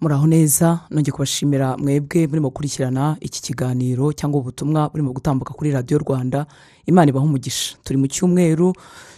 muraho neza nongeye kubashimira mwebwe murimo gukurikirana iki kiganiro cyangwa ubutumwa burimo gutambuka kuri radiyo rwanda imana ibaha umugisha. Turi mu cyumweru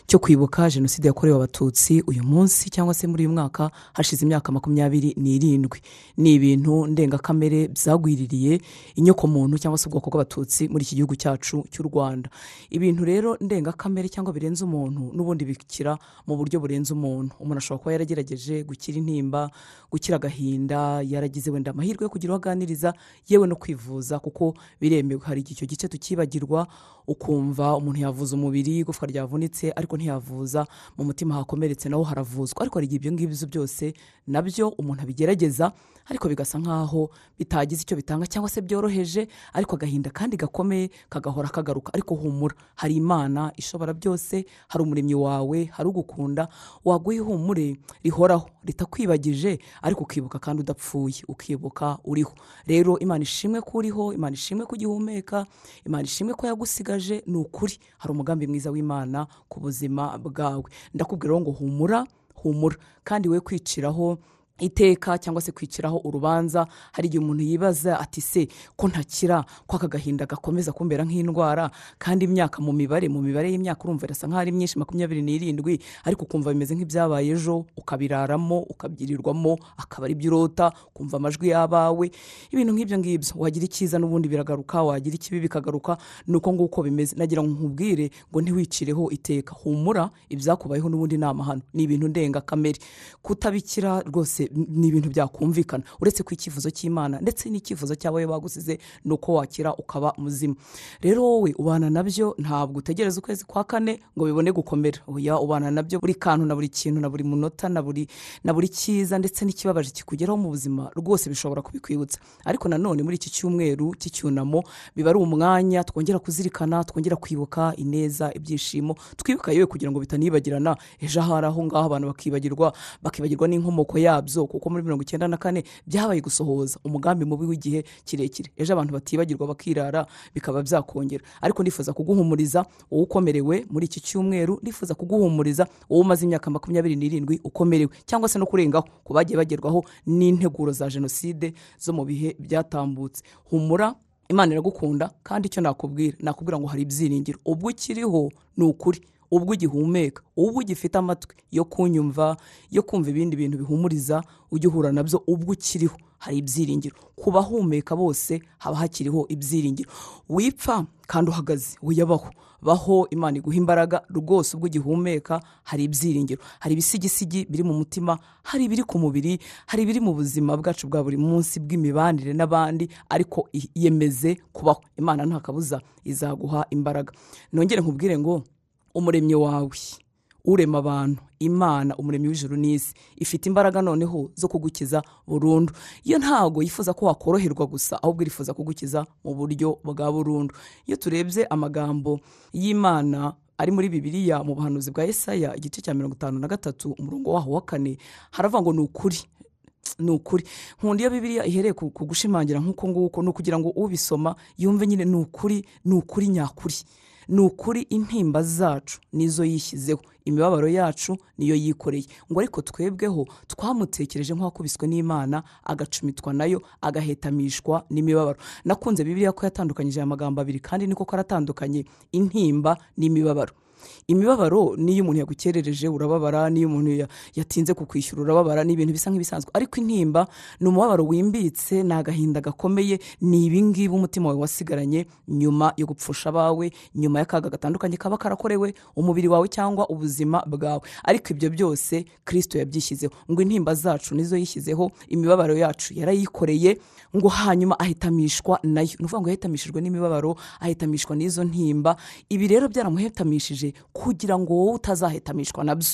cyo kwibuka jenoside yakorewe abatutsi uyu munsi cyangwa se muri uyu mwaka hashize imyaka makumyabiri n'irindwi. Ni ibintu ndengakamere byagwiririye inyokomuntu cyangwa se ubwoko bw'abatutsi muri iki gihugu cyacu cy'u rwanda. Ibintu rero ndengakamere cyangwa birenze umuntu n'ubundi bikira mu buryo burenze umuntu. Umuntu ashobora kuba yaragerageje gukira intimba gukira agahinda yaragize wenda amahirwe yo kugira uwo aganiriza yewe no kwivuza kuko biremewe. Hari icyo gice tukibagirwa ukumva umuntu yavuza umubiri igufwa ryavunitse ariko ntiyavuza mu mutima hakomeretse naho haravuzwa ariko hari igihe ibyo ngibyo byose na byo umuntu abigerageza ariko bigasa nk'aho bitagize icyo bitanga cyangwa se byoroheje ariko agahinda kandi gakomeye kagahora kagaruka ariko humura. Hari imana ishobora byose hari umuremyi wawe hari ugukunda waguha ihumure rihoraho ritakwibagije ariko ukibuka kandi udapfuye ukibuka uriho. Rero imana ishimwe ko uriho imana ishimwe ko ugihumeka imana ishimwe ko yagusigaje ni ukuri. Hari umugambi mwiza w'imana ku buzima bwawe. Ndakubwira ngo humura humura. Kandi we kwiciraho iteka cyangwa se kwiciraho urubanza hari igihe umuntu yibaza ati se ko ntakira ko aka gahinda gakomeza kumbera nk'indwara? Kandi imyaka mu mibare mu mibare y'imyaka urumva irasa nk'aho ari myinshi makumyabiri n'irindwi ariko ukumva bimeze nk'ibyabaye ejo ukabiraramo ukabyirirwamo akaba ari byo urota ukumva amajwi y'abawe. Ibintu nk'ibyo ngibyo wagira icyiza n'ubundi biragaruka wagira ikibi bikagaruka ni uko nguko bimeze. Nagira ngo nkubwire ngo ntiwicireho iteka. Humura ibyakubayeho n'ubundi ni amahano. Ni ibintu ndengakamere kutabikira rwose ni ibintu byakumvikana. Uretse ko icyifuzo cy'imana ndetse n'icyifuzo cy'abawe bagusize ni uko wakira ukaba muzima. Rero wowe ubana na byo ntabwo utegereza ukwezi kwa kane ngo bibone gukomera. Oya ubana na byo buri kantu na buri kintu na buri munota na buri na buri cyiza ndetse n'ikibabaje kikugeraho mu buzima rwose bishobora kubikwibutsa. Ariko nanone muri iki cyumweru cy'icyunamo biba ari umwanya twongera kuzirikana twongera kwibuka ineza ibyishimo twibuka yewe kugira ngo bitanibagirana. Ejo ahari aho ngaho abantu bakibagirwa bakibagirwa n'inkomoko yabyo. Kuko muri mirongo icyenda na kane byabaye gusohoza. Umugambi mubi w'igihe kirekire. Ejo abantu batibagirwa bakirara bikaba byakongera. Ariko nifuza kuguhumuriza wowe ukomerewe muri iki cyumweru nifuza kuguhumuriza wowe umaze imyaka makumyabiri n'irindwi ukomerewe cyangwa se no kurengaho ku bagiye bagerwaho n'integuro za jenoside zo mu bihe byatambutse. Humura imana iragukunda kandi icyo nakubwira nakubwira ngo hari ibyiringiro. Ubwo ukiriho ni ukuri ubwo ugihumeka ubwo ugifite amatwi yo kunyumva yo kumva ibindi bintu bihumuriza ujya uhura na byo ubwo ukiriho. Hari ibyiringiro. Ku bahumeka bose haba hakiriho ibyiringiro. Wipfa kandi uhagaze wiyabaho baho imana iguha imbaraga rwose ubwo ugihumeka hari ibyiringiro. Hari ibisigisigi biri mu mutima hari ibiri ku mubiri hari ibiri mu buzima bwacu bwa buri munsi bw'imibanire n'abandi ariko yemeze kubaho. Imana nta kabuza izaguha imbaraga. Nongere nkubwire ngo umuremyi wawe. Urema abantu. Imana umuremyi w'ijuru n'isi. Ifite imbaraga noneho zo kugukiza burundu. Iyo ntabwo yifuza ko wakoroherwa gusa ahubwo irifuza kugukiza mu buryo bwa burundu. Iyo turebye amagambo y'imana ari muri bibiliya mu buhanuzi bwa Yesaya igice cya mirongo itanu na gatatu umurongo waho wa kane haravuga ngo ni ukuri ni ukuri nkunda iyo bibiriya ihereye ku gushimangira nk'uko nguko ni ukugira ngo ubisoma yumve nyine ni ukuri ni ukuri nyakuri. Ni ukuri intimba zacu nizo yishyizeho. Imibabaro yacu niyo yikoreye. Ngo ariko twebweho twamutekereje nk'uwakubiswe n'imana agacumitwa na yo agahetamishwa n'imibabaro. Nakunze bibiriya ko yatandukanyije aya magambo abiri kandi niko ko aratandukanye. Intimba n'imibabaro. Imibabaro niyo umuntu yagukerereje urababara niyo umuntu yatinze kukwishyura urababara ni ibintu bisa nk'ibisanzwe. Ariko intimba ni umubabaro wimbitse ni agahinda gakomeye ni ibingibi umutima wawe wasigaranye nyuma yo gupfusha abawe nyuma y'akaga gatandukanye kaba karakorewe umubiri wawe cyangwa ubuzima bwawe. Ariko ibyo byose kirisito yabyishyizeho. Ngo intimba zacu nizo yishyizeho imibabaro yacu yarayikoreye ngo hanyuma ahitamishwa na yo. Ni ukuvuga ngo yahitamishijwe n'imibabaro ahitamishwa n'izo ntimba. Ibi rero byaramuhetamishije kugira ngo wowe utazahetamishwa na byo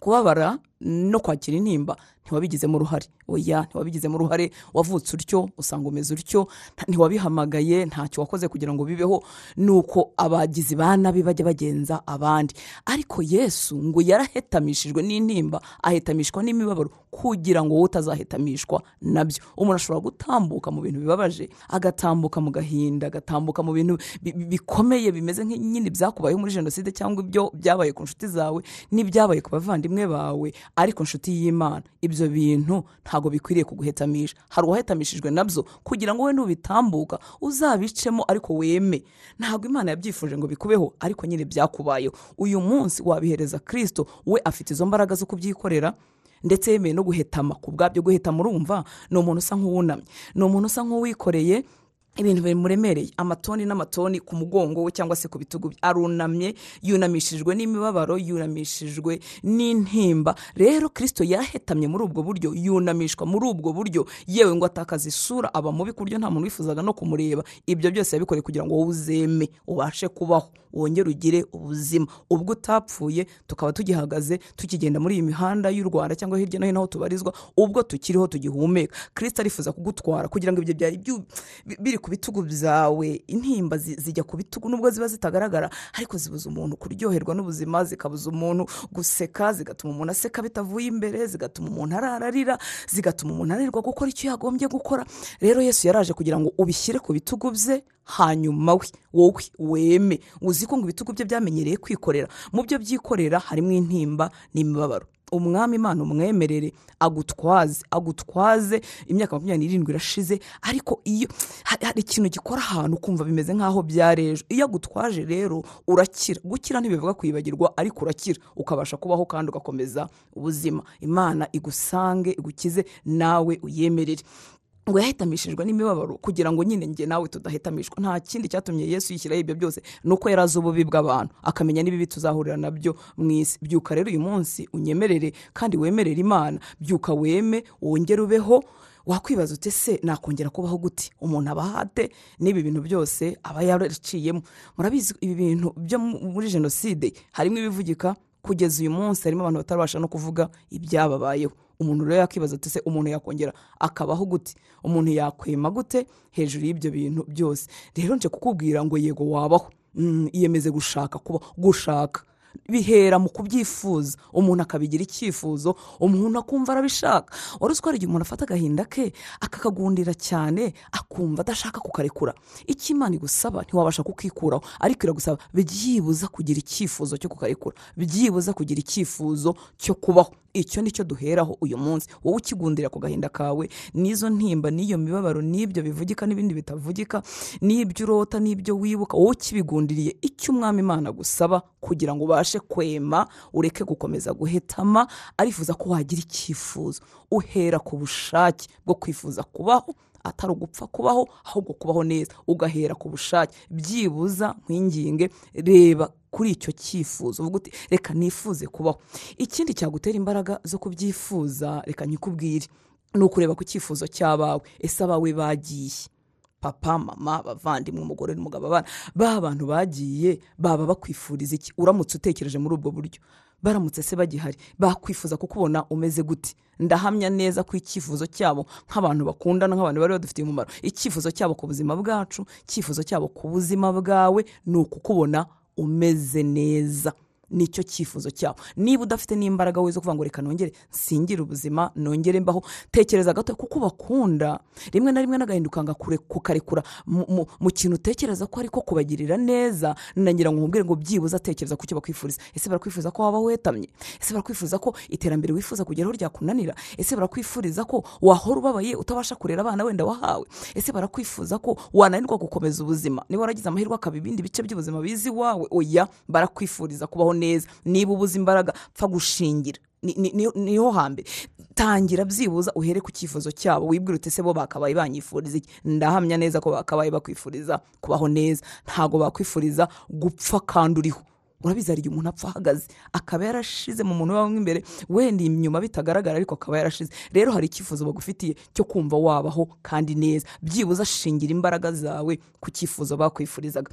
kubabara no kwakira intimba ntiwabigizemo uruhare. Oya ntiwabigizemo uruhare wavutse utyo usanga umeze utyo ntiwabihamagaye ntacyo wakoze kugira ngo bibeho ni uko abagizi ba nabi bajya bagenza abandi. Ariko yesu ngo yarahetamishijwe n'intimba ahetamishwa n'imibabaro kugira ngo wowe utazahetamishwa na byo. Umuntu ashobora gutambuka mu bintu bibabaje agatambuka mu gahinda agatambuka mu bintu bikomeye bimeze nk'inyine byakubayeho muri jenoside cyangwa ibyo byabaye ku nshuti zawe n'ibyabaye ku bavandimwe bawe. Ariko nshuti y'imana. Ibyo bintu ntabwo bikwiriye kuguhetamisha hari uwahetamishijwe na byo kugira ngo we nubitambuka uzabicemo ariko weme. Ntabwo imana yabyifuje ngo bikubeho ariko nyine byakubayeho. Uyu munsi wabihereza kirisito we afite izo mbaraga zo kubyikorera ndetse yemeye no guhetama. Ku bwabyo guhetama urumva ni umuntu usa nk'uwunamye. Ni umuntu usa nk'uwikoreye ibintu bimuremereye amatoni n'amatoni ku mugongo we cyangwa se ku bitugu arunamye yunamishijwe n'imibabaro yunamishijwe n'intimba. Rero kirisito yahetamye muri ubwo buryo yunamishwa muri ubwo buryo. Yewe ngo atakaza isura aba mubi ku buryo nta muntu wifuzaga no kumureba. Ibyo byose yabikoreye kugira ngo wowe uzeme ubashe kubaho wongere ugire ubuzima. Ubwo utapfuye tukaba tugihagaze tukigenda muri iyi mihanda y'u rwanda cyangwa hirya no hino aho tubarizwa ubwo tukiriho tugihumeka. Kirisito arifuza kugutwara kugira ngo ibyo byari biri ku bitugu byawe intimba zi- zijya ku bitugu nubwo ziba zitagaragara ariko zibuza umuntu kuryoherwa n'ubuzima zikabuza umuntu guseka zigatuma umuntu aseka bitavuye imbere zigatuma umuntu arararira zigatuma umuntu ananirwa gukora icyo yagombye gukora. Rero yesu yaraje kugira ngo ubishyire ku bitugu bye hanyuma we wowe weme. Uzi ko ngo ibitugu bye byamenyereye kwikorera? Mu byo byikorera harimo intimba n'imibabaro. Umwami imana umwemerere agutwaze agutwaze. Imyaka makumyabiri n'irindwi irashize ariko iyo hari ikintu gikora ahantu ukumva bimeze nk'aho byarejo iyo agutwaje rero urakira. Gukira ntibivuga kwibagirwa ariko urakira. Ukabasha kubaho kandi ugakomeza ubuzima. Imana igusange igukize nawe uyemerere. Ngo yahetamishijwe n'imibabaro kugira ngo nyine njye nawe tudahetamishwa. Nta kindi cyatumye yesu yishyiraho ibyo byose ni uko yari azi ububi bw'abantu. Akamenya n'ibibi tuzahurira na byo mu isi. Byuka rero uyu munsi unyemerere kandi wemerere imana. Byuka weme wongere ubeho wakwibaza ute se nakongera kubaho gute? Umuntu aba ahate n'ibi bintu byose aba yaraciyemo. Murabizi ibi bintu byo muri jenoside harimo ibivugika kugeza uyu munsi harimo abantu batarabasha no kuvuga ibyababayeho. Umuntu rero yakibaza ati se umuntu yakongera? Akabaho gute? Umuntu yakwema gute hejuru y'ibyo bintu byose? Rero nje kukubwira ngo yego wabaho. Mm, iyemeze gushaka kuba gushaka. Bihera mu kubyifuza. Umuntu akabigira icyifuzo umuntu akumva arabishaka. Wari uzi ko hari igihe umuntu afata agahinda ke akakagundira cyane akumva adashaka kukarekura. Icyo imana igusaba ntiwabasha kukikuraho. Ariko iragusaba byibuza kugira icyifuzo cyo kukarekura. Byibuza kugira icyifuzo cyo kubaho. Icyo ni cyo duheraho uyu munsi. Wowe ukigundira ku gahinda kawe n'izo ntimba n'iyo mibabaro n'ibyo bivugika n'ibindi bitavugika n'ibyo urota n'ibyo wibuka wowe ukibigundiriye icyo umwami imana agusaba kugira ngo ubashe kwema ureke gukomeza guhetama arifuza ko wagira icyifuzo. Uhera ku bushake bwo kwifuza kubaho atari ugupfa kubaho ahubwo kubaho neza. Ugahera ku bushake. Byibuza nkwinginge reba kuri icyo cyifuzo. Uvuga uti reka nifuze kubaho. Ikindi cyagutera imbaraga zo kubyifuza reka nyikubwire. Ni ukureba ku cyifuzo cy'abawe. Ese abawe bagiye? Papa mama abavandimwe umugore n'umugabo abana ba bantu bagiye baba bakwifuriza iki? Uramutse utekereje muri ubwo buryo? Baramutse se bagihari? Bakwifuza kukubona umeze gute? Ndahamya neza ko icyifuzo cyabo nk'abantu bakundana nk'abantu bari badufitiye umumaro. Icyifuzo cyabo ku buzima bwacu icyifuzo cyabo ku buzima bwawe ni ukukubona umeze neza. Ni cyo cyifuzo cyabo niba udafite n'imbaraga we zo kuvuga ngo reka nongere nsingire ubuzima nongere mbaho. Tekereza gato kuko ubakunda rimwe na rimwe n'agahinda kukarekura. Mu- kintu utekereza ko ariko kubagirira neza nagira ngo nkubwire ngo byibuze atekereza ku cyo bakwifuriza. Ese barakwifuza ko waba wetamye? Ese barakwifuza ko iterambere wifuza kugeraho ryakunanira? Ese barakwifuriza ko wahora ubabaye utabasha kurera abana wenda wahawe? Ese barakwifuza ko wananirwa gukomeza ubuzima? Niba waragize amahirwe akaba ibindi bice by'ubuzima bizi iwawe oya barakwifuriza kubaho neza niba ubuze imbaraga pfa gushingira. Ni- ni- ni- ni ho hambere. Tangira byibuza uhere ku cyifuzo cyabo wibwira uti se bo bakabaye banyifuriza iki? Ndahamya neza ko bakabaye bakwifuriza kubaho neza. Ntabwo bakwifuriza gupfa kandi uriho. Urabizi hari igihe umuntu apfa ahagaze akaba yarashize mu muntu wawe imbere wenda inyuma bitagaragara ariko akaba yarashize. Rero hari icyifuzo bagufitiye cyo kumva wabaho kandi neza. Byibuze shingira imbaraga zawe ku cyifuzo bakwifurizaga.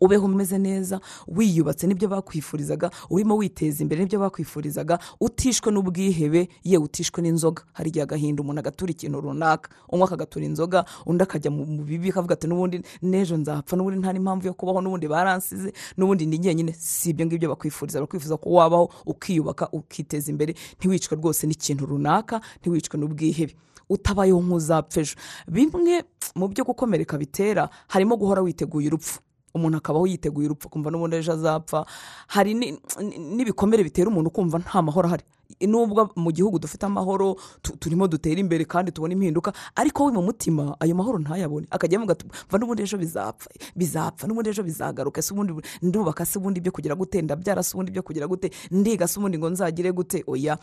Ubeho umeze neza wiyubatse n'ibyo bakwifurizaga urimo witeza imbere n'ibyo bakwifurizaga utishwe n'ubwihebe yewe utishwe n'inzoga. Hari igihe agahinda umuntu agatura ikintu runaka umwe akagatura inzoga undi akajya mu bibi akavuga ati n'ubundi n'ejo nzapfa n'ubundi nta n'impamvu yo kubaho n'ubundi baransize n'ubundi ni njyenyine si ibyo ngibyo bakwifuriza bakwifuza ko wabaho ukiyubaka ukiteza imbere. Ntiwicwe rwose n'ikintu runaka ntiwicwe n'ubwihebe. Utabayeho nk'uzapfa ejo. Bimwe mu byo gukomereka bitera harimo guhora witeguye urupfu. Umuntu akabaho yiteguye urupfu kumva n'ubundi ejo azapfa. Hari ni- ni- n'ibikomere bitera umuntu kumva nta mahoro ahari. Nubwo mu gihugu dufite amahoro tu- turimo dutera imbere kandi tubona impinduka ariko we mu mutima ayo mahoro ntayabone. Akajya avuga mva n'ubundi ejo bizapfa bizapfa n'ubundi ejo bizagaruka se ubundi ndubaka se ubundi ibyo kugira gute ndabyara se ubundi ibyo kugira gute ndiga se ubundi ngo nzagire gute? Oya.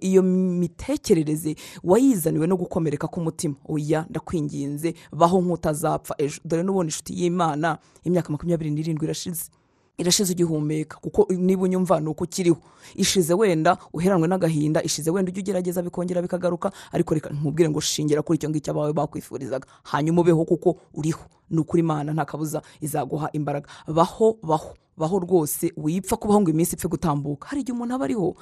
Iyo mitekerereze wayizaniwe no gukomereka k'umutima. Oya ndakwinginze baho nk'utazapfa ejo. Dore n'ubundi inshuti y'imana imyaka makumyabiri n'irindwi irashize. Irashize ugihumeka kuko niba unyumva ni uko ukiriho. Ishize wenda uheranwe n'agahinda ishize wenda ujya ugerageza bikongera bikagaruka ariko reka nkubwire ngo shingira kuri icyo ngicyo abawe bakwifurizaga. Hanyuma ubeho kuko uriho ni ukuri imana nta kabuza izaguha imbaraga. Baho baho baho rwose wipfa kubaho ngo iminsi ipfe gutambuka. Hari igihe umuntu aba ariho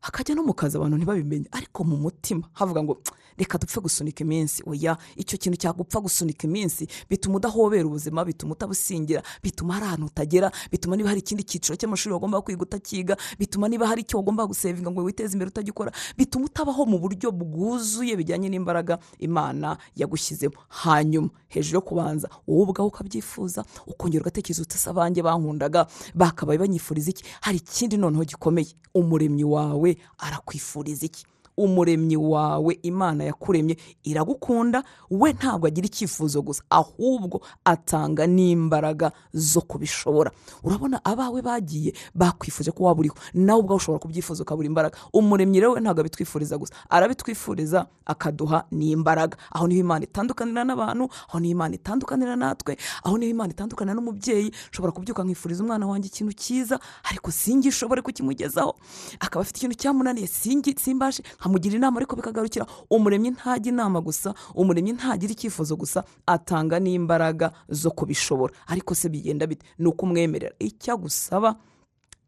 hakajya no mu kazi abantu ntibabimenye ariko mu mutima havuga ngo reka dupfe gusunika iminsi. Oya icyo kintu cyagupfa gusunika iminsi bituma udahobera ubuzima bituma utabusingira bituma hari ahantu utagera bituma niba hari ikindi cyiciro cy'amashuri wagomba kwiga utakiga bituma niba hari icyo wagomba gusevinga ngo witeze imbere utagikora bituma utabaho mu buryo bwuzuye bijyanye n'imbaraga imana yagushyizemo. Hanyuma hejuru yo kubanza wowe ubwawe ukabyifuza ukongera ugatekereza abanjye bankundaga bakabaye banyifuriza iki? Hari ikindi noneho gikomeye. Umuremyi wawe arakwifuriza iki? Umuremyi wawe imana yakuremye iragukunda we ntabwo agira icyifuzo gusa ahubwo atanga n'imbaraga zo kubishobora. Urabona abawe bagiye bakwifuje ko waba uriho nawe ubwawe ushobora kubyifuza ukabura imbaraga. Umuremyi rero we ntabwo abitwifuriza gusa arabitwifuriza akaduha n'imbaraga. Aho ni ho imana itandukanira n'abantu aho ni ho imana itandukanira natwe aho ni ho imana itandukanira n'umubyeyi. Ushobora kubyuka nkifuriza umwana wanjye ikintu cyiza ariko singishobore kukimugezaho. Akaba afite ikintu cyamunaniye singi simbashe nkamugira inama ariko bikagarukira umuremyi ntajya inama gusa umuremyi ntagira icyifuzo gusa atanga n'imbaraga zo kubishobora. Ariko se bigenda bite? Ni uko umwemerera icyo agusaba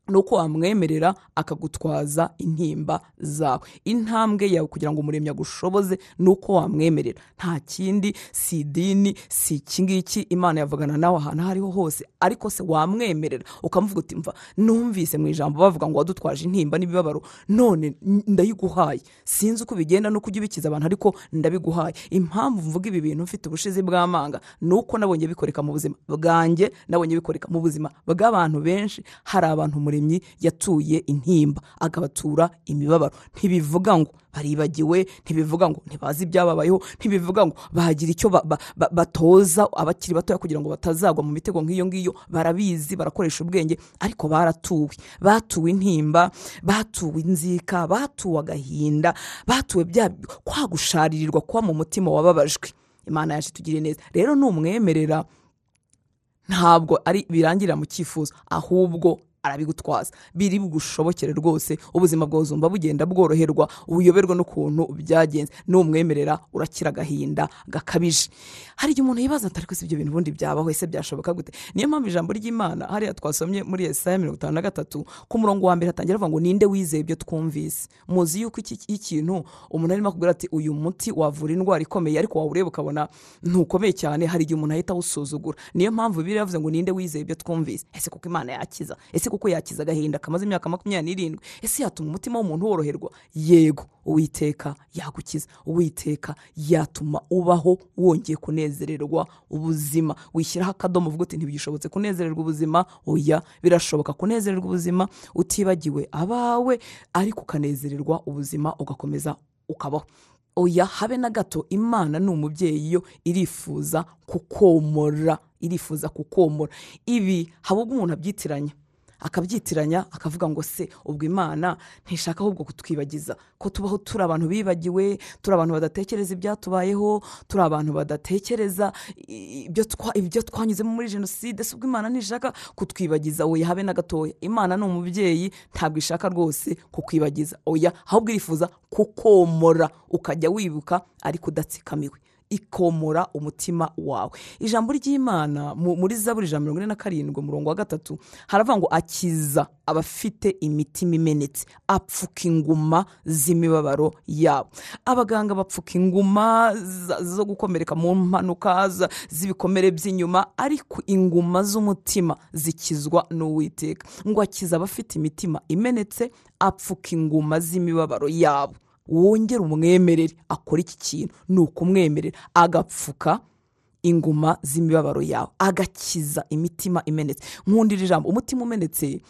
ni uko wamwemerera akagutwaza intimba zawe. Intambwe yawe kugira ngo umuremyi agushoboze ni uko wamwemerera. Nta kindi si idini si iki ngiki imana yavugana nawe ahantu aho ariho hose ariko se wamwemerera. Ukamuvuga uti mva numvise mu ijambo bavuga ngo wadutwaje intimba n'ibibabaro none ndayiguhaye. Sinzi uko bigenda nuko ujya ubikiza abantu ariko ndabiguhaye. Impamvu mvuga ibi bintu mfite ubushizi bw'amanga ni uko nabonye bikoreka mu buzima bwanjye nabonye bikoreka mu buzima bw'abantu benshi hari abantu umuremyi yatuye intimba akabatura imibabaro. Ntibivuga ngo baribagiwe ntibivuga ngo ntibazi ibyababayeho ntibivuga ngo bagira icyo ba- ba- ba- batoza abakiri batoya kugira ngo batazagwa mu mitego nk'iyo ngiyo. Barabizi barakoresha ubwenge ariko baratuwe. Batuwe intimba batuwe inzika batuwe agahinda batuwe bya kwa gusharirirwa kuba mu mutima wababajwe. Imana yaje tugire neza. Rero numwemerera ntabwo ari birangirira mu cyifuzo. Ahubwo arabigutwaza. Biri bugushobokere rwose ubuzima bwawe uzumva bugenda bworoherwa ubuyoberwa n'ukuntu byagenze. Numwemerera urakira agahinda gakabije. Hari igihe umuntu yibaza ati ariko si ibyo bintu ubundi byabaho ese byashoboka gute? Niyo mpamvu ijambo ry'imana hariya twasomye muri esaya mirongo itanu na gatatu ku murongo wa mbere hatangira avuga ngo ninde wizeye ibyo twumvise? Muzi yuko iki ikintu umuntu arimo akubwira ati uyu muti wavura indwara ikomeye ariko wawureba ukabona ntukomeye cyane hari igihe umuntu ahita awusuzugura. Niyo mpamvu bibiri yavuze ngo ninde wizeye ibyo twumvise? Ese kuko imana yakiza ese kuko yakiza agahinda kamaze imyaka makumyabiri n'irindwi. Ese yatuma umutima w'umuntu woroherwa? Yego uwiteka yagukiza. Uwiteka yatuma ubaho wongeye kunezererwa ubuzima. Wishyiraho akadomo uvuga uti ntibigishobotse kunezererwa ubuzima. Oya birashoboka kunezererwa ubuzima. Utibagiwe abawe ariko ukanezererwa ubuzima ugakomeza ukabaho. Oya habe na gato imana ni umubyeyi yo irifuza kukomora irifuza kukomora. Ibi haba ubwo umuntu abyitiranya? Akabyitiranya akavuga ngo se ubwo imana ntishaka ahubwo kutwibagiza ko tubaho turi abantu bibagiwe turi abantu badatekereza ibyatubayeho turi abantu badatekereza ibyo twanyuzemo muri jenoside si ubwo imana ntishaka kutwibagiza. Oya habe na gatoya imana ni umubyeyi ntabwo ishaka rwose kukwibagiza. Oya ahubwo irifuza kukomora ukajya wibuka ariko udatsikamiwe ikomora umutima wawe. Ijambo ry'imana mu- muri zaburi ijana na mirongo ine na karindwi umurongo wa gatatu haravuga ngo akiza abafite imitima imenetse apfuka inguma z'imibabaro yabo. Abaganga bapfuka inguma zo gukomereka mu mpanuka z'ibikomere by'inyuma ariko inguma z'umutima zikizwa n'uwiteka. Ngo akiza abafite imitima imenetse apfuka inguma z'imibabaro yabo. Wongere umwemerere akora iki kintu. Ni ukumwemerera agapfuka inguma z'imibabaro yawe agakiza imitima imenetse. Nkundira ijambo umutima umenetse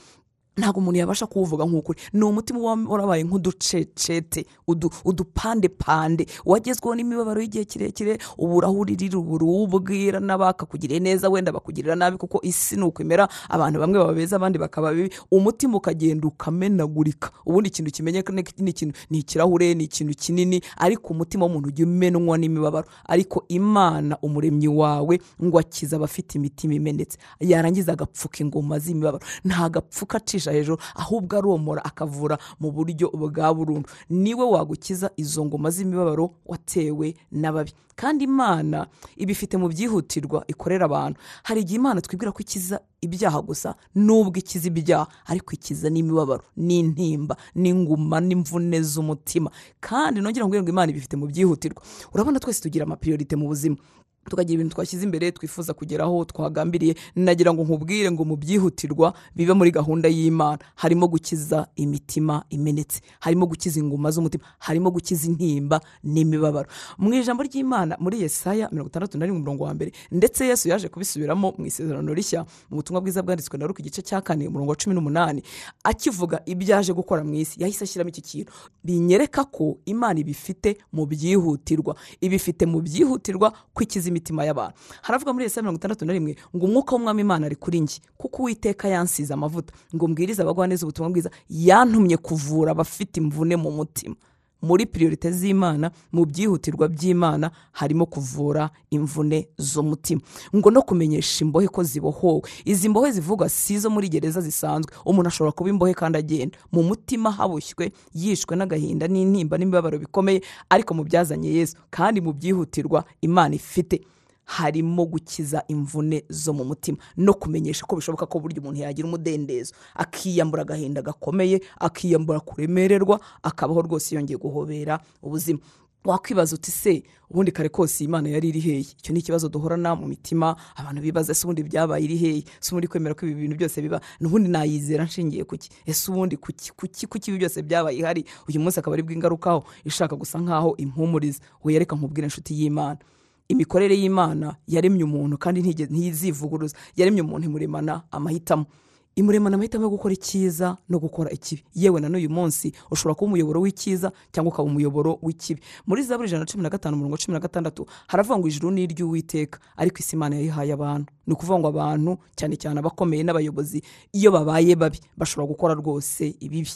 ntabwo umuntu yabasha kuwuvuga nk'ukuri. Ni umutima uba warabaye nk'uducecete udu- udupandepande. Wagezweho n'imibabaro y'igihe kirekire ubura aho uririra ubura uwo ubwira n'abakakugiriye neza wenda bakugirira nabi kuko isi ni uko imera. Abantu bamwe baba beza abandi bakaba bibi. Umutima ukagenda ukamenagurika. Ubundi ikintu kimenyeka ni ikirahure ni ikintu kinini ariko umutima w'umuntu ujya umenwa n'imibabaro. Ariko imana umuremyi wawe ngo akize abafite imitima imenetse. Yarangiza agapfuka ingoma z'imibabaro. Ntabwo apfuka acisha hejuru ahubwo aromora akavura mu buryo bwa burundu. Niwe wagukiza izo ngoma z'imibabaro watewe n'ababi. Kandi imana ibifite mu byihutirwa ikorera abantu. Hari igihe imana twibwira ko ikiza ibyaha gusa nubwo ikiza ibyaha ariko ikiza n'imibabaro n'intimba n'inguma n'imvune z'umutima. Kandi nongera ngo imana ibifite mu byihutirwa. Urabona twese tugira amapiriyorite mu buzima. Tukagira ibintu twashyize imbere twifuza kugeraho twagambiriye. Nagira ngo nkubwire ngo mu byihutirwa bibe muri gahunda y'imana. Harimo gukiza imitima imenetse harimo gukiza inguma z'umutima harimo gukiza intimba n'imibabaro. Mu ijambo ry'imana muri yesaya mirongo itandatu na rimwe umurongo wa mbere ndetse yesu yaje kubisubiramo mu isezerano rishya mu butumwa bwiza bwanditswe na ruka igice cya kane umurongo wa cumi n'umunani akivuga ibyo aje gukora mu isi. Yahise ashyiramo iki kintu. Binyereka ko imana ibifite mu byihutirwa. Ibifite mu byihutirwa kwikiza imitima y'abantu. Haravuga muri yesaya mirongo itandatu na rimwe ngo umwuka w'umwami imana ari kuri njye kuko uwiteka yansize amavuta. Ngo mbwirize abagwaneza ubutumwa bwiza yantumye kuvura abafite imvune mu mutima. Muri piriyorite z'imana mu byihutirwa by'imana harimo kuvura imvune z'umutima. Ngo no kumenyesha imbohe ko zibohowe. Izi mbohe zivugwa si izo muri gereza zisanzwe. Umuntu ashobora kuba imbohe kandi agenda. Mu mutima habushywe yishwe n'agahinda n'intimba n'imibabaro bikomeye ariko mu byazanye yesu. Kandi mu byihutirwa imana ifite harimo gukiza imvune zo mu mutima. No kumenyesha ko bishoboka ko burya umuntu yagira umudendezo. Akiyambura agahinda gakomeye akiyambura kuremererwa akabaho rwose yongeye guhobera ubuzima. Wakwibaza uti se ubundi kare kose imana yari iri hehe? Icyo ni ikibazo duhorana mu mitima abantu bibaza ese ubundi byabaye iri hehe? Ese ubundi kwemera ko ibi bintu byose biba? N'ubundi nayizera nshingiye kuki ese ubundi kuki kuki kuki ibi byose byabaye ihari? Uyu munsi akaba ari bw'ingarukaho ishaka gusa nkaho impumuriza wiyereka nkubwire inshuti y'imana. Imikorere y'imana yaremye umuntu kandi ntizivuguruza yaremye umuntu imuremana amahitamo. Imuremana amahitamo yo gukora icyiza no gukora ikibi. Yewe na n'uyu munsi ushobora kuba umuyoboro w'icyiza cyangwa ukaba umuyoboro w'ikibi. Muri zaburi ijana na cumi na gatanu umurongo wa cumi na gatandatu haravuga ngo ijuru ni iry'uwiteka ariko isi imana yayihaye abantu. Ni ukuvuga ngo abantu cyane cyane abakomeye n'abayobozi iyo babaye babi bashobora gukora rwose ibibi.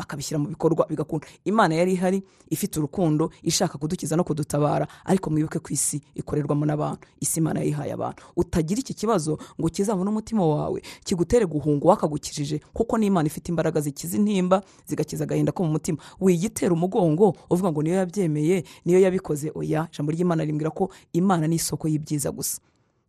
Bakabishyira mu bikorwa bigakunda. Imana yari ihari ifite urukundo ishaka kudukiza no kudutabara ariko mwibuke ku isi ikorerwamo n'abantu. Isi imana yayihaye abantu. Utagira iki kibazo ngo kizabone umutima wawe kigutere guhunga uwakagukijije kuko n'imana ifite imbaraga zikiza intimba zigakiza agahinda ko mu mutima. Wiyitera umugongo uvuga ngo niyo yabyemeye niyo yabikoze. Oya ijambo ry'imana rimbwira ko imana ni isoko y'ibyiza gusa.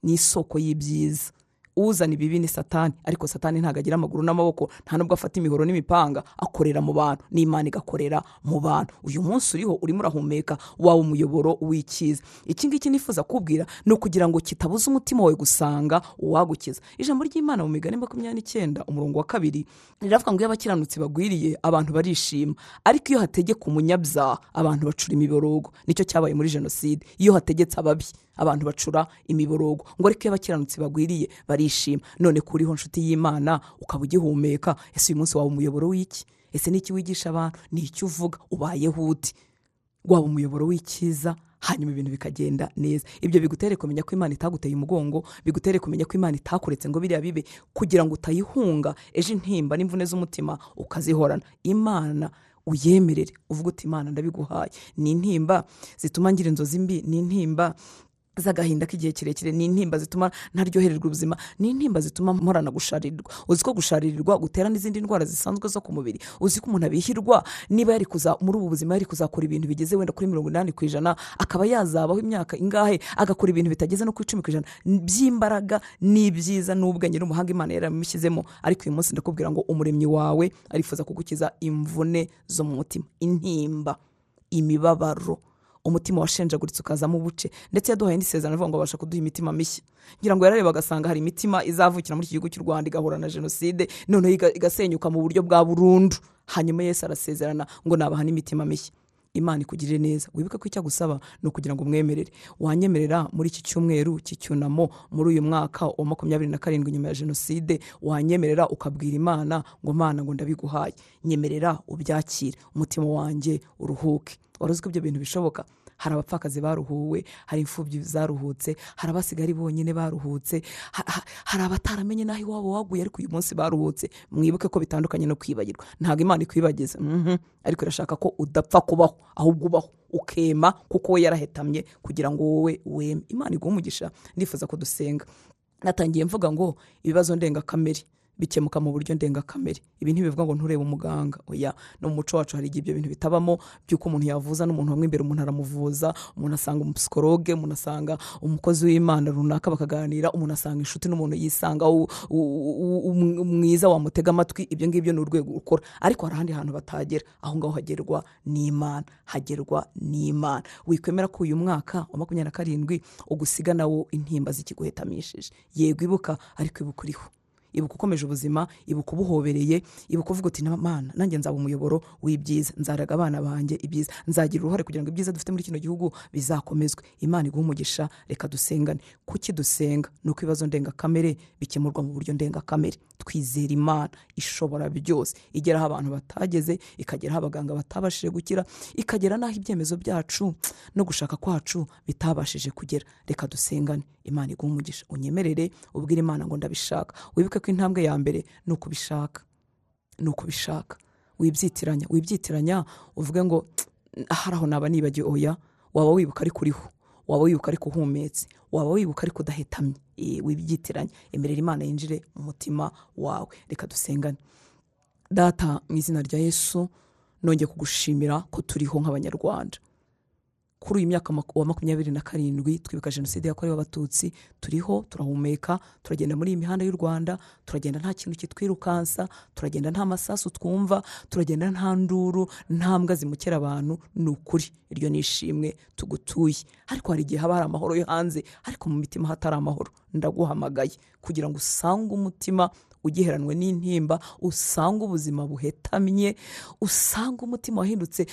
Ni isoko y'ibyiza. Uzana ibibi ni satani. Ariko satani ntabwo agira amaguru n'amaboko nta nubwo afata imihoro n'imipanga akorera mu bantu. N'imana igakorera mu bantu. Uyu munsi uriho urimo urahumeka wawe umuyoboro w'icyiza iki ngiki nifuza kubwira ni ukugira ngo kitabuza umutima wawe gusanga uwagukiza. Ijambo ry'imana mu migani makumyabiri n'icyenda umurongo wa kabiri riravuga ngo iyo abakiranutsi bagwiriye abantu barishima. Ariko iyo hategeka umunyabyaha abantu bacura imiborogo. Nicyo cyabaye muri jenoside. Iyo hategetse ababi abantu bacura imiborogo. Ngo ariko iyo abakiranutsi bagwiriye barishima. None kuriho nshuti y'imana ukaba ugihumeka. Ese uyu munsi waba umuyoboro w'iki? Ese n'iki wigisha abantu? Ni icyo uvuga? Ubayeho uti waba umuyoboro w'icyiza hanyuma ibintu bikagenda neza. Ibyo bigutere kumenya ko imana itaguteye umugongo bigutere kumenya ko imana itakuretse ngo biriya bibe. Kugira ngo utayihunga ejo intimba n'imvune z'umutima ukazihorana. Imana uyemerere. Uvuga uti imana ndabiguhaye. Ni intimba zituma ngira inzozi mbi. Ni intimba z'agahinda k'igihe kirekire. Ni intimba zituma ntaryohererwa ubuzima ni intimba zituma mporana gusharirirwa uzi ko gusharirirwa gutera n'izindi ndwara zisanzwe zo ku mubiri? Uzi ko umuntu abihirwa? Niba yari kuza muri ubu buzima yari kuzakora ibintu bigeze wenda kuri mirongo inani ku ijana akaba yazabaho imyaka ingahe? Agakora ibintu bitageze no ku icumi ku ijana. By'imbaraga n'ibyiza n'ubwenge n'umuhanga imana yaramushyizemo ariko uyu munsi ndakubwira ngo umuremyi wawe arifuza kugukiza imvune zo mu mutima. Intimba imibabaro umutima washenjaguritse ukazamo ubuce ndetse yaduhaye n'isezerano avuga ngo abasha kuduha imitima mishya. Ngira ngo yarareba agasanga hari imitima izavukira muri iki gihugu cy'u rwanda igahura na jenoside noneho iga- igasenyuka mu buryo bwa burundu. Hanyuma yesu arasezerana ngo nabaha n'imitima mishya. Imana ikugirire neza. Wibuke ko icyo agusaba ni ukugira ngo umwemerere. Wanyemerera muri iki cyumweru cy'icyunamo muri uyu mwaka wa makumyabiri na karindwi nyuma ya jenoside wanyemerera ukabwira imana ngo mana ngo ndabiguhaye. Nyemerera ubyakire. Umutima wanjye uruhuke. Wari uzi ko ibyo bintu bishoboka? Hari abapfakazi baruhuwe hari imfubyi zaruhutse hari abasigaye bonyine baruhutse ha- ha- hari abataramenye n'aho iwabo waguye ariko uyu munsi baruhutse. Mwibuke ko bitandukanye no kwibagirwa. Ntabwo imana ikwibagiza. Mhm. ariko irashaka ko udapfa kubaho ahubwo ubaho. Ukema kuko we yarahetamye kugira ngo wowe weme. Imana umugisha. Ndifuza ko dusenga natangiye mvuga ngo ibibazo ndengakamere. Bikemuka mu buryo ndengakamere ibi ntibivuga ngo nturebe umuganga. Oya no mu muco wacu hari igihe ibyo bintu bitabamo by'uko umuntu yavuza n'umuntu wamwe imbere umuntu aramuvuza umuntu asanga umusikoroge umuntu asanga umukozi w'imana runaka bakaganira umuntu asanga inshuti n'umuntu yisanga mwiza wamutega amatwi ibyo ngibyo ni urwego ukora. Ariko hari ahandi hantu batagera. Aho ngaho hagerwa n'imana. Hagerwa n'imana. Wikwemera ko uyu mwaka wa makumyabiri na karindwi ugusiga nawo intimba zikiguhetamishije. Yego ibuka ariko ibuka uriho. Ibuka ukomeje ubuzima ibuka ubuhobereye ibuka uvuga uti mana nanjye nzaba umuyoboro w'ibyiza. Nzaraga abana banjye ibyiza. Nzagira uruhare kugira ngo ibyiza dufite muri kino gihugu bizakomezwe. Imana iguha umugisha reka dusengane. Kuki dusenga? Ni uko ibibazo ndengakamere bikemurwa mu buryo ndengakamere twizera imana. Ishobora byose. Igera aho abantu batageze ikagera aho abaganga batabashije gukira ikagera n'aho ibyemezo byacu no gushaka kwacu bitabashije kugera. Reka dusengane. Imana iguha umugisha. Unyemerere ubwire imana ngo ndabishaka. Wibuke ko intambwe ya mbere ni ukubishaka ni ukubishaka. Wibyitiranya wibyitiranya uvuge ngo hari aho naba nibagiwe oya waba wibuka ariko uriho waba wibuka ariko uhumetse waba wibuka ariko udahetamye. Wibyitiranya. Emerera imana yinjire mu mutima wawe. Reka dusengane. Data mu izina rya yesu nongeye kugushimira ko turiho nk'abanyarwanda. Kuri uyu myaka wa makumyabiri na karindwi twibuka jenoside yakorewe abatutsi turiho turahumeka turagenda muri iyi mihanda y'u rwanda turagenda nta kintu kitwirukansa turagenda nta masasu twumva turagenda nta nduru nta mbwa zimukera abantu ni ukuri iryo ni ishimwe tugutuye. Ariko hari igihe haba hari amahoro yo hanze ariko mu mitima hatari amahoro. Ndaguhamagaye. Kugira ngo usange umutima ugiheranwe n'intimba usanga ubuzima buhetamye usanga umutima wahindutse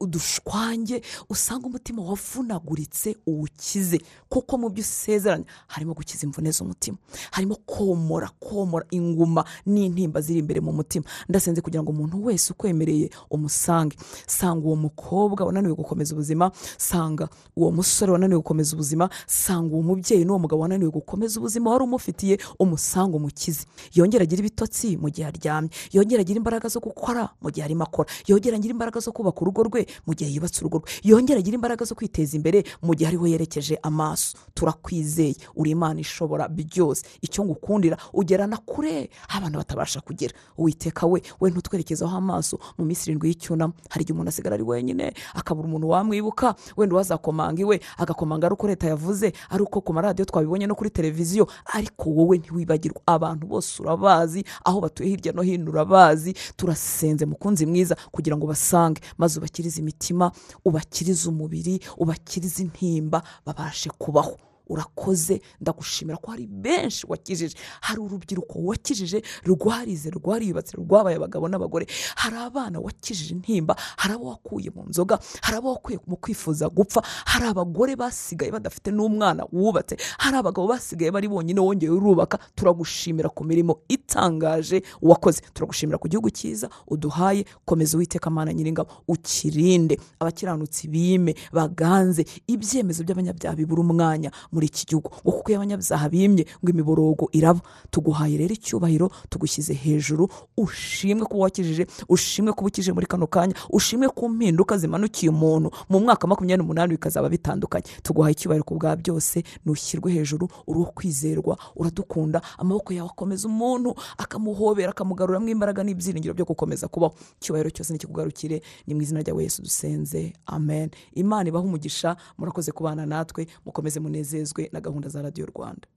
udushwange usanga umutima wavunaguritse uwukize. Kuko mu byo usezeranya harimo gukiza imvune z'umutima harimo komora komora inguma n'intimba ziri imbere mu mutima. Ndasenze kugira ngo umuntu wese ukwemereye umusange. Sanga uwo mukobwa wananiwe gukomeza ubuzima sanga uwo musore wananiwe gukomeza ubuzima sanga uwo mubyeyi n'uwo mugabo wananiwe gukomeza ubuzima wari umufitiye umusange umukize. Yongera agire ibitotsi mu gihe aryamye yongera agire imbaraga zo gukora mu gihe arimo akora yongera agire imbaraga zo kubaka urugo rwe mu gihe yubatse urugo rwe yongera agire imbaraga zo kwiteza imbere mu gihe ariho yerekeje amaso. Turakwizeye uri imana ishobora byose. Icyo ngukundira ugerana kure aho abantu batabasha kugera uwiteka we we ntutwerekezeho amaso. Mu minsi irindwi y'icyunamo hari igihe umuntu asigara ari wenyine akabura umuntu wamwibuka wenda uwazakomanga iwe agakomanga ari uko leta yavuze ari uko ku maradiyo twabibonye no kuri televiziyo ariko wowe ntiwibagirwa abantu bose urabazi aho batuye hirya no hino urabazi turasenze mukunzi mwiza kugira ngo ubasange maze ubakirize imitima ubakirize umubiri ubakirize intimba babashe kubaho. Urakoze ndagushimira ko hari benshi wakijije. Hari urubyiruko wakijije rwarize rwariyubatse rwabaye abagabo n'abagore. Hari abana wakijije intimba hari abo wakuye mu nzoga hari abo wakuye mu kwifuza gupfa hari abagore basigaye badafite n'umwana wubatse hari abagabo basigaye bari bonyine wongeye urubaka. Turagushimira ku mirimo itangaje wakoze. Turagushimira ku gihugu cyiza uduhaye. Komeza uwiteka amana nyiringabo ukirinde. Abakiranutsi bime baganze. Ibyemezo by'abanyabyaha bibura umwanya. Muri iki gihugu. Ngo kuko iyo abanyabyaha bimye ngo imiborogo iraba. Tuguhaye rero icyubahiro tugushyize hejuru ushimwe ko wakijije ushimwe ko ukije muri kano kanya ushimwe ko impinduka zimanukiye umuntu mu mwaka wa makumyabiri n'umunani bikazaba bitandukanye. Tuguhaye icyubahiro ku bwa byose ntushyirwe hejuru uri kwizerwa uradukunda amaboko yawe akomeza umuntu akamuhobera akamugaruramo imbaraga n'ibyiringiro byo gukomeza kubaho. Icyubahiro cyose nikikugarukire ni mu izina rya Yesu dusenze. Amen. Imana ibahe umugisha murakoze kubana natwe mukomeze munezezwe na gahunda za radiyo rwanda.